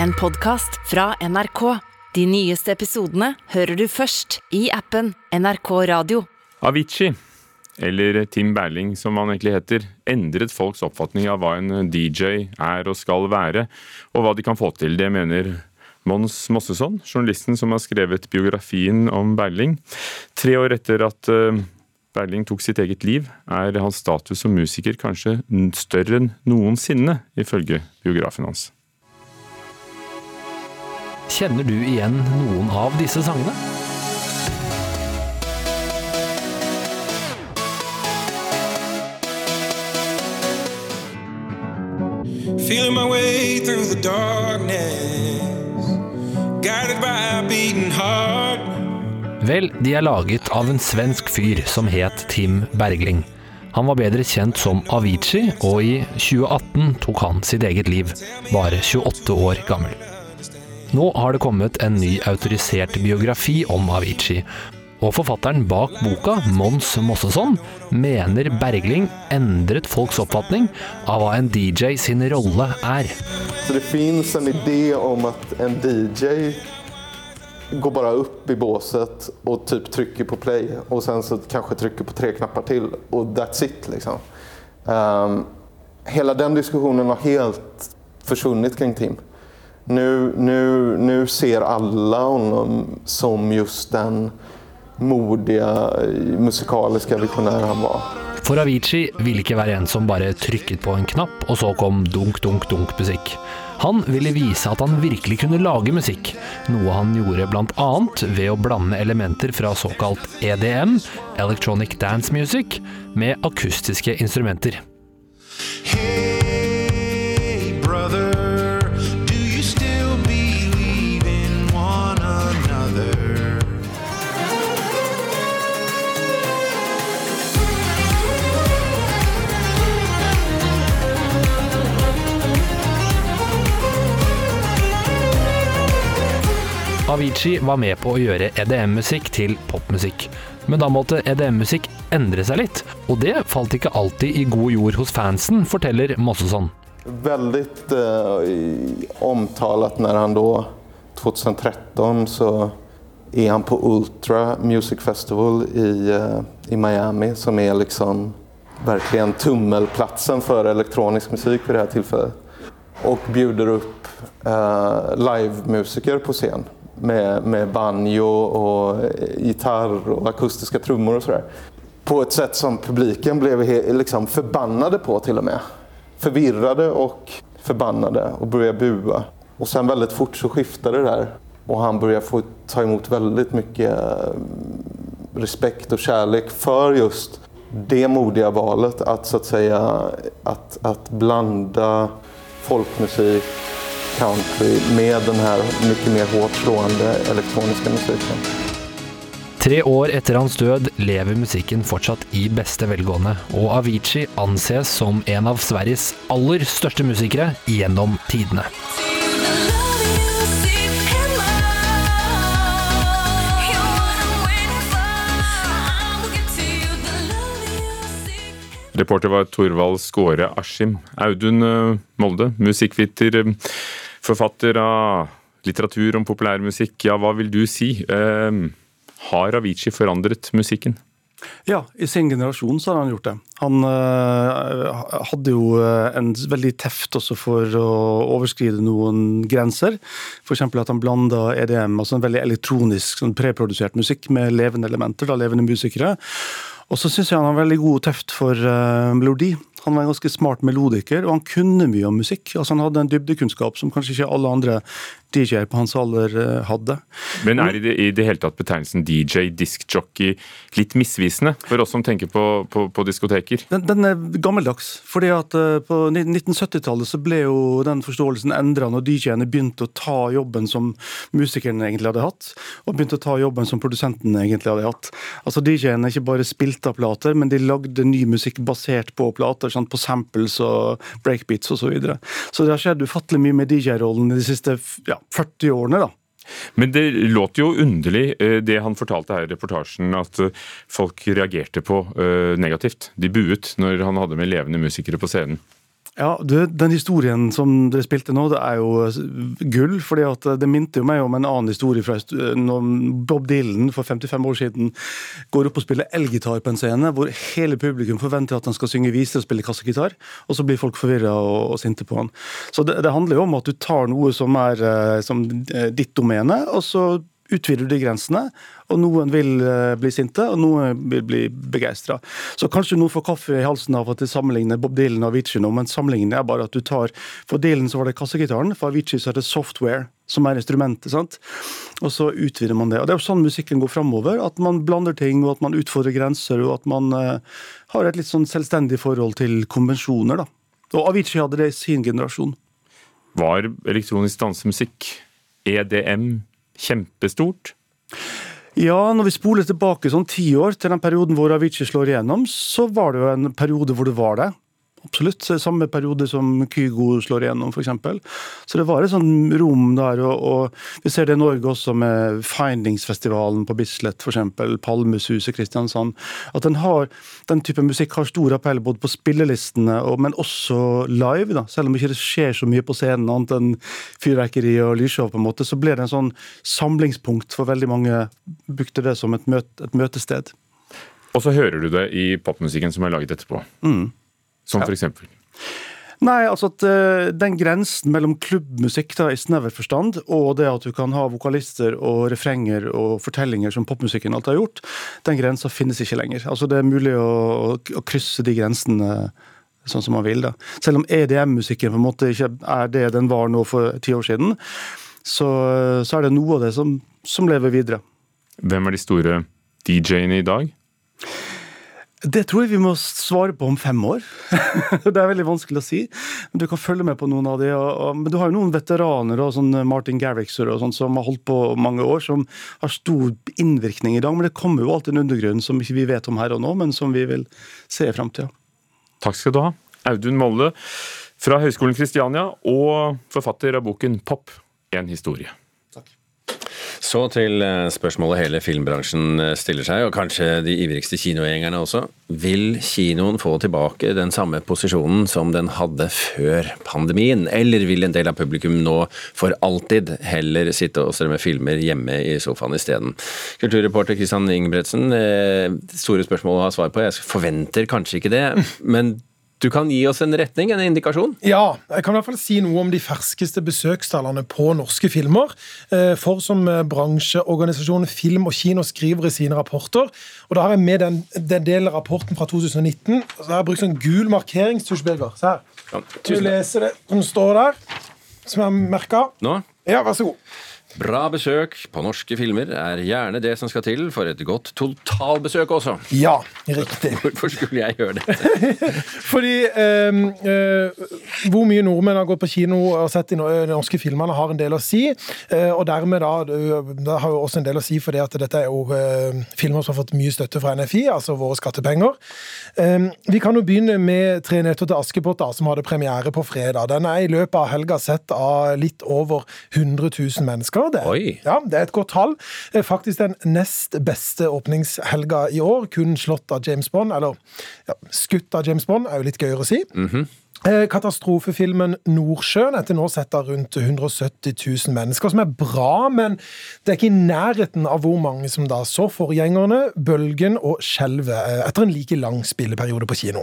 en podkast fra NRK. De nyeste episodene hører du først i appen NRK Radio. Avicii, eller Tim Berling som han egentlig heter, endret folks oppfatning av hva en DJ er og skal være, og hva de kan få til. Det mener Mons Mosseson, journalisten som har skrevet biografien om Berling. Tre år etter at eh, Berling tok sitt eget liv, er hans status som musiker kanskje større enn noensinne, ifølge biografen hans. Kjenner du igjen noen av disse sangene? Feeling my way through the darkness, guided by a beating heart. Vel, de er laget av en svensk fyr som het Tim Bergling. Han var bedre kjent som Avicii, og i 2018 tok han sitt eget liv, bare 28 år gammel. Nå har det kommet en ny autorisert biografi om Avicii, og forfatteren bak boka, Mons Mossesson, mener Bergling endret folks oppfatning av hva en DJ sin rolle er. Så det fins en idé om at en DJ går bare opp i båset og typ trykker på play og sen så kanskje trykker på tre knapper til og that's it liksom. Um, hele den diskusjonen har helt forsvunnet kring Tim. Nu, ser alle honom som just den modige musikaliske visionär han var. For Avicii ville ikke være en som bare trykket på en knapp, og så kom dunk, dunk, dunk musikk. Han ville vise at han virkelig kunne lage musikk, noe han gjorde bl.a. ved å blande elementer fra såkalt EDM, Electronic Dance Music, med akustiske instrumenter. Avicii var med på å gjøre EDM-musikk til popmusikk. Men da måtte EDM-musikk endre seg litt, og det falt ikke alltid i god jord hos fansen, forteller Mosseson. Veldig eh, omtalt når han da, 2013, så er han på Ultra Music Festival i, uh, i Miami, som er liksom virkelig tummelplatsen for elektronisk musikk på det her tilfellet. Og bjuder opp uh, livemusikere på scenen med, med banjo og gitarr og akustiske trommer og sådär. På et sett som publiken ble liksom förbannade på til og med. Forvirret og förbannade og började bua. Og sen veldig fort så skiftade det der. Og han började få ta imot veldig mye mm, respekt og kärlek for just det modiga valet att så att säga att, att blanda folkmusik country med den her mye mer hårtslående elektroniske musikken. Tre år etter hans død lever musikken fortsatt i beste velgående, og Avicii anses som en av Sveriges aller største musikere gjennom tidene. Reporter var Torvald Skåre Askim. Audun eh, Molde, musikkviter, eh, forfatter av litteratur om populærmusikk. Ja, hva vil du si? Eh, har Avicii forandret musikken? Ja, i sin generasjon så har han gjort det. Han øh, hadde jo en veldig teft også for å overskride noen grenser. F.eks. at han blanda EDM, altså en veldig elektronisk, sånn preprodusert musikk, med levende elementer, da levende musikere. Og så syns jeg han har veldig god teft for øh, melodi. Han var en ganske smart melodiker, og han kunne mye om musikk. Altså Han hadde en dybdekunnskap som kanskje ikke alle andre DJ-er på hans alder eh, hadde. Men er i det, i det hele tatt betegnelsen DJ, diskjockey, litt misvisende for oss som tenker på, på, på diskoteker? Den, den, er gammeldags. fordi at uh, På 1970-tallet så ble jo den forståelsen endra når DJ-ene begynte å ta jobben som musikerne egentlig hadde hatt, og begynte å ta jobben som produsentene egentlig hadde hatt. Altså DJ-ene ikke bare spilte av plater, men de lagde ny musikk basert på plater, sant? på samples og breakbeats osv. Så, videre. så det har skjedd ufattelig mye med DJ-rollen de siste ja, 40 årene. da. Men det låt jo underlig, eh, det han fortalte her i reportasjen, at eh, folk reagerte på uh, negativt. De buet når han hadde med levende musikere på scenen. Ja, du, Den historien som dere spilte nå, det er jo gull. fordi at Det minte jo meg om en annen historie fra når Bob Dylan for 55 år siden går opp og spiller elgitar på en scene, hvor hele publikum forventer at han skal synge viser og spille kassegitar, og så blir folk forvirra og, og, sinte på han. Så det, det, handler jo om at du tar noe som er eh, som ditt domene, og så utvider du de grensene. Og noen vil eh, bli sinte, og noen vil bli begeistra. Så kanskje noen får kaffe i halsen av at de sammenligner Bob Dylan og Avicii nå, men sammenligningen er bare at du tar For Dylan så var det kassegitaren, for Avicii så er det software som er instrumentet. sant? Og så utvider man det. Og Det er jo sånn musikken går framover. At man blander ting, og at man utfordrer grenser, og at man uh, har et litt sånn selvstendig forhold til konvensjoner. da. Og Avicii hadde det i sin generasjon. Var elektronisk dansemusikk, EDM, kjempestort? Ja, når vi spoler tilbake sånn ti år til den perioden hvor Avicii slår igjennom, så var det jo en periode hvor det var det. Absolutt. Samme periode som Kygo slår igjennom, f.eks. Så det var et sånn rom der. Og, og, vi ser det i Norge også med Findingsfestivalen på Bislett, f.eks. Palmesuset Kristiansand. At den, har, den type musikk har stor appell både på spillelistene, og, men også live. da. Selv om det ikke skjer så mye på scenen, annet enn fyrverkeri og lysshow, på en måte, så ble det en sånn samlingspunkt for veldig mange. Brukte det som et, møte, et møtested. Og så hører du det i popmusikken som er laget etterpå. Mm. Som for eksempel? Nei, altså at uh, Den grensen mellom klubbmusikk da, i snever forstand og det at du kan ha vokalister og refrenger og fortellinger som popmusikken alltid har gjort, den grensa finnes ikke lenger. Altså Det er mulig å, å, å krysse de grensene sånn som man vil. da. Selv om EDM-musikken på en måte ikke er det den var nå for ti år siden, så, så er det noe av det som, som lever videre. Hvem er de store DJ-ene i dag? Det tror jeg vi må svare på om fem år. det er veldig vanskelig å si. Men Du kan følge med på noen av de. men du har jo noen veteraner, og sånn Martin Garrixer og sånn, som har holdt på mange år, som har stor innvirkning i dag. Men det kommer jo alltid en undergrunn som ikke vi vet om her og nå, men som vi vil se i framtida. Takk skal du ha. Audun Molle fra Høgskolen Kristiania og forfatter av boken Pop en historie. Så til eh, spørsmålet hele filmbransjen eh, stiller seg, og kanskje de ivrigste kinogjengerne også. Vil kinoen få tilbake den samme posisjonen som den hadde før pandemien, eller vil en del av publikum nå for alltid heller sitte og strømme filmer hjemme i sofaen isteden? Kulturreporter Kristian Ingebretsen, eh, store spørsmål å ha svar på. Jeg forventer kanskje ikke det, men du kan gi oss en retning, en indikasjon? Ja, jeg kan i hvert fall si noe om de ferskeste besøkstallene på norske filmer. Eh, for som eh, bransjeorganisasjonen Film og Kino skriver i sine rapporter, og da har jeg med den, den delen av rapporten fra 2019, så har jeg brukt sånn gul markeringstusj, Birger. Se her. Du leser det som står der, som jeg har merka. Ja, vær så god. Bra besøk på norske filmer er gjerne det som skal til for et godt totalbesøk også. Ja, riktig. Hvorfor skulle jeg gjøre dette? Fordi eh, eh, hvor mye nordmenn har gått på kino og sett de norske filmene, har en del å si. Eh, og dermed da, det har jo også en del å si fordi at dette er jo eh, filmer som har fått mye støtte fra NFI, altså våre skattepenger. Ehm, vi kan jo begynne med 'Tre nøtter til Askepott', da, som hadde premiere på fredag. Den er i løpet av helga sett av litt over 100 000 mennesker. Det, Ja, det er et godt tall. Faktisk den nest beste åpningshelga i år, kun slått av James Bond. Eller ja, skutt av James Bond, er jo litt gøyere å si. Mm -hmm. Eh, katastrofefilmen 'Nordsjøen' etter nå sett av rundt 170 000 mennesker, som er bra, men det er ikke i nærheten av hvor mange som da så forgjengerne, 'Bølgen' og 'Skjelvet' eh, etter en like lang spilleperiode på kino.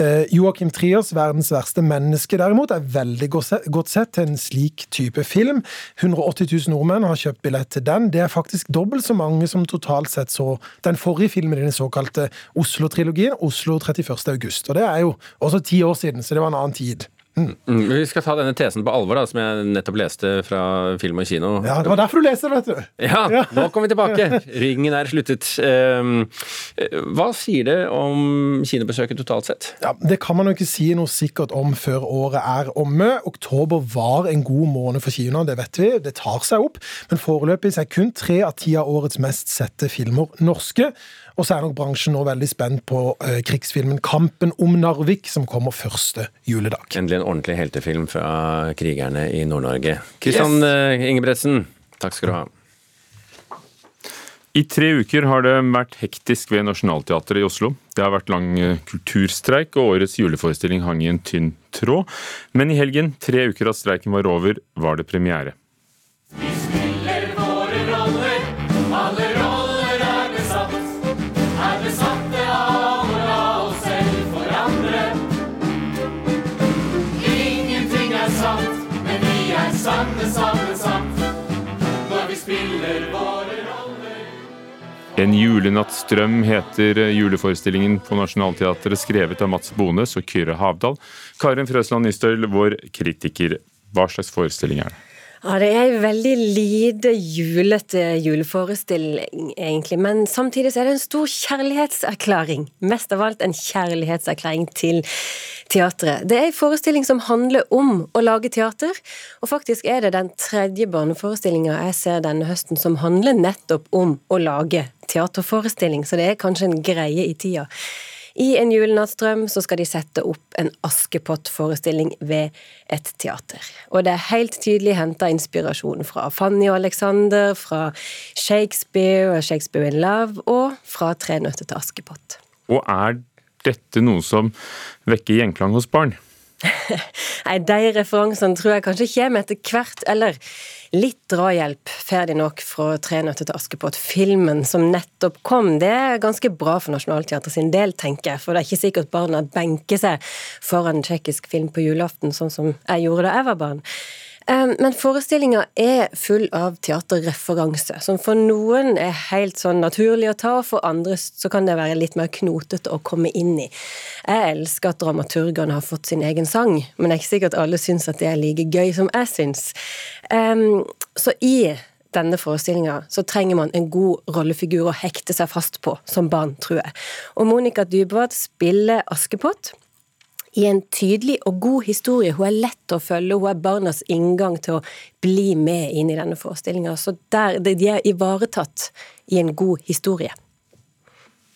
Eh, Joakim Triers 'Verdens verste menneske' derimot er veldig godt sett til en slik type film. 180 000 nordmenn har kjøpt billett til den. Det er faktisk dobbelt så mange som totalt sett så den forrige filmen i den såkalte Oslo-trilogien, Oslo 31. august. Og det er jo også ti år siden, så det var en annen tid. Mm. Mm, vi skal ta denne tesen på alvor, da, som jeg nettopp leste fra Film og kino. Ja, Det var derfor du leste det, vet du. Ja, ja. nå kommer vi tilbake. Ringen er sluttet. Ehm, hva sier det om kinobesøket totalt sett? Ja, Det kan man jo ikke si noe sikkert om før året er omme. Oktober var en god måned for kinoene, det vet vi. Det tar seg opp. Men foreløpig er kun tre av ti av årets mest sette filmer norske. Og så er nok bransjen nå veldig spent på uh, krigsfilmen 'Kampen om Narvik', som kommer første juledag. Endelig en ordentlig heltefilm fra krigerne i Nord-Norge. Kristian yes. uh, Ingebretsen, takk skal du ha. I tre uker har det vært hektisk ved Nationaltheatret i Oslo. Det har vært lang eh, kulturstreik, og årets juleforestilling hang i en tynn tråd. Men i helgen, tre uker at streiken var over, var det premiere. En julenattsdrøm heter juleforestillingen på Nationaltheatret, skrevet av Mats Bones og Kyrre Havdal. Karin Frøsland Nystøl, vår kritiker, hva slags forestilling er det? Ja, Det er en veldig lite julete juleforestilling, egentlig. Men samtidig så er det en stor kjærlighetserklæring. Mest av alt en kjærlighetserklæring til teatret. Det er en forestilling som handler om å lage teater. Og faktisk er det den tredje barneforestillinga jeg ser denne høsten som handler nettopp om å lage teaterforestilling. Så det er kanskje en greie i tida. I En julenattsdrøm så skal de sette opp en Askepott-forestilling ved et teater. Og det er helt tydelig henta inspirasjon fra Fanny og Alexander, fra Shakespeare og Shakespeare in Love, og fra Tre nøtter til Askepott. Og er dette noe som vekker gjenklang hos barn? Nei, de referansene tror jeg kanskje kommer etter hvert, eller litt drahjelp får de nok fra Tre nøtter til Askepott. Filmen som nettopp kom, det er ganske bra for Nationaltheatret sin del, tenker jeg, for det er ikke sikkert barna benker seg foran en tsjekkisk film på julaften, sånn som jeg gjorde da jeg var barn. Men forestillinga er full av teaterreferanse, som for noen er helt sånn naturlig å ta, og for andre så kan det være litt mer knotete å komme inn i. Jeg elsker at dramaturgene har fått sin egen sang, men det er ikke sikkert alle syns at det er like gøy som jeg syns. Så i denne forestillinga så trenger man en god rollefigur å hekte seg fast på som barn, tror jeg. Og Monica Dybwad spiller Askepott i en tydelig og god historie. Hun er lett å følge, hun er barnas inngang til å bli med inn i denne forestillinga. Så der, de er ivaretatt i en god historie.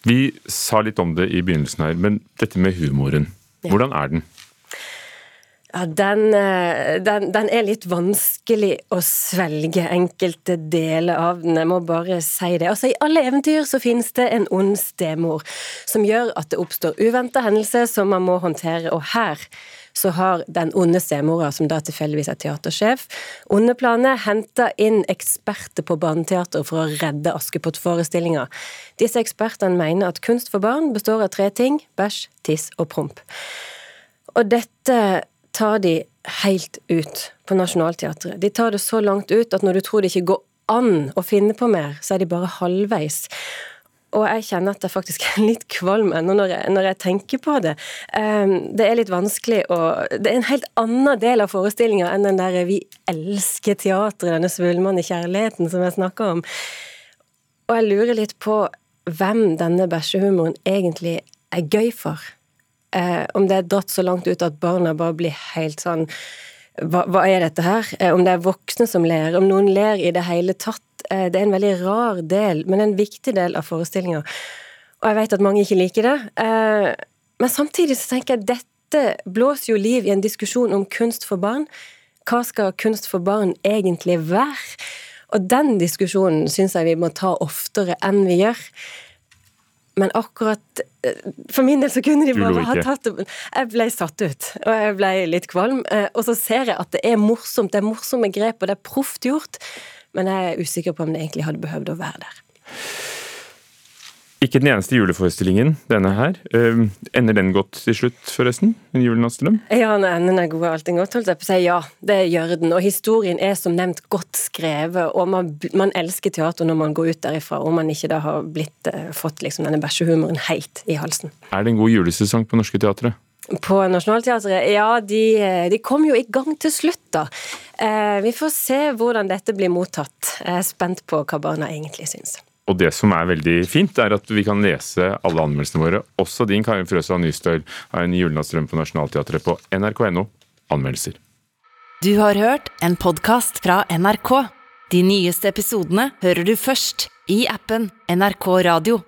Vi sa litt om det i begynnelsen her, men dette med humoren, hvordan er den? Ja, den, den, den, er litt vanskelig å svelge enkelte deler av den, jeg må bare si det. Altså, I alle eventyr så finnes det en ond stemor, som gjør at det oppstår uventa hendelser som man må håndtere, og her så har den onde stemora, som da tilfeldigvis er teatersjef, onde planer, henta inn eksperter på barneteater for å redde Askepott-forestillinga. Disse ekspertene mener at kunst for barn består av tre ting bæsj, tiss og promp. Og dette tar de helt ut på Nationaltheatret. De tar det så langt ut at når du tror det ikke går an å finne på mer, så er de bare halvveis. Og jeg kjenner at jeg faktisk er litt kvalm ennå når, når, jeg tenker på det. Um, det er litt vanskelig å Det er en helt annen del av forestillinga enn den der 'vi elsker teatret', denne svulmende kjærligheten som jeg snakker om. Og jeg lurer litt på hvem denne bæsjehumoren egentlig er gøy for. Eh, om det er dratt så langt ut at barna bare blir helt sånn hva, hva, er dette her? Eh, om det er voksne som ler, om noen ler i det hele tatt. Eh, det er en veldig rar del, men en viktig del av forestillinga. Og jeg vet at mange ikke liker det. Eh, men samtidig så tenker jeg at dette blåser jo liv i en diskusjon om kunst for barn. Hva skal kunst for barn egentlig være? Og den diskusjonen syns jeg vi må ta oftere enn vi gjør. Men akkurat eh, For min del så kunne de bare ha tatt det Jeg ble satt ut, og jeg ble litt kvalm. Eh, og så ser jeg at det er morsomt, det er morsomme grep, og det er proft gjort. Men jeg er usikker på om det egentlig hadde behøvd å være der. Ikke den eneste juleforestillingen, denne her. Uh, ender den godt til slutt, forresten? En julenattsdrøm? Ja, når enden er god, er allting godt. holdt jeg på å si. Ja, det gjør den. Og historien er som nevnt godt skrevet, og man, man elsker teater når man går ut derifra, og man ikke da har blitt, uh, fått liksom denne bæsjehumoren helt i halsen. Er det en god julesesong på Norske Teatret? På Nationaltheatret? Ja, de, eh, de, kom jo i gang til slutt, da. Uh, vi får se hvordan dette blir mottatt. Jeg er spent på hva barna egentlig syns. Og det som er veldig fint, er at vi kan lese alle anmeldelsene våre, også din Karin Frøsland Nystøl av en julenattsdrøm på Nationaltheatret på nrk.no anmeldelser. Du har hørt en podkast fra NRK. De nyeste episodene hører du først i appen NRK Radio.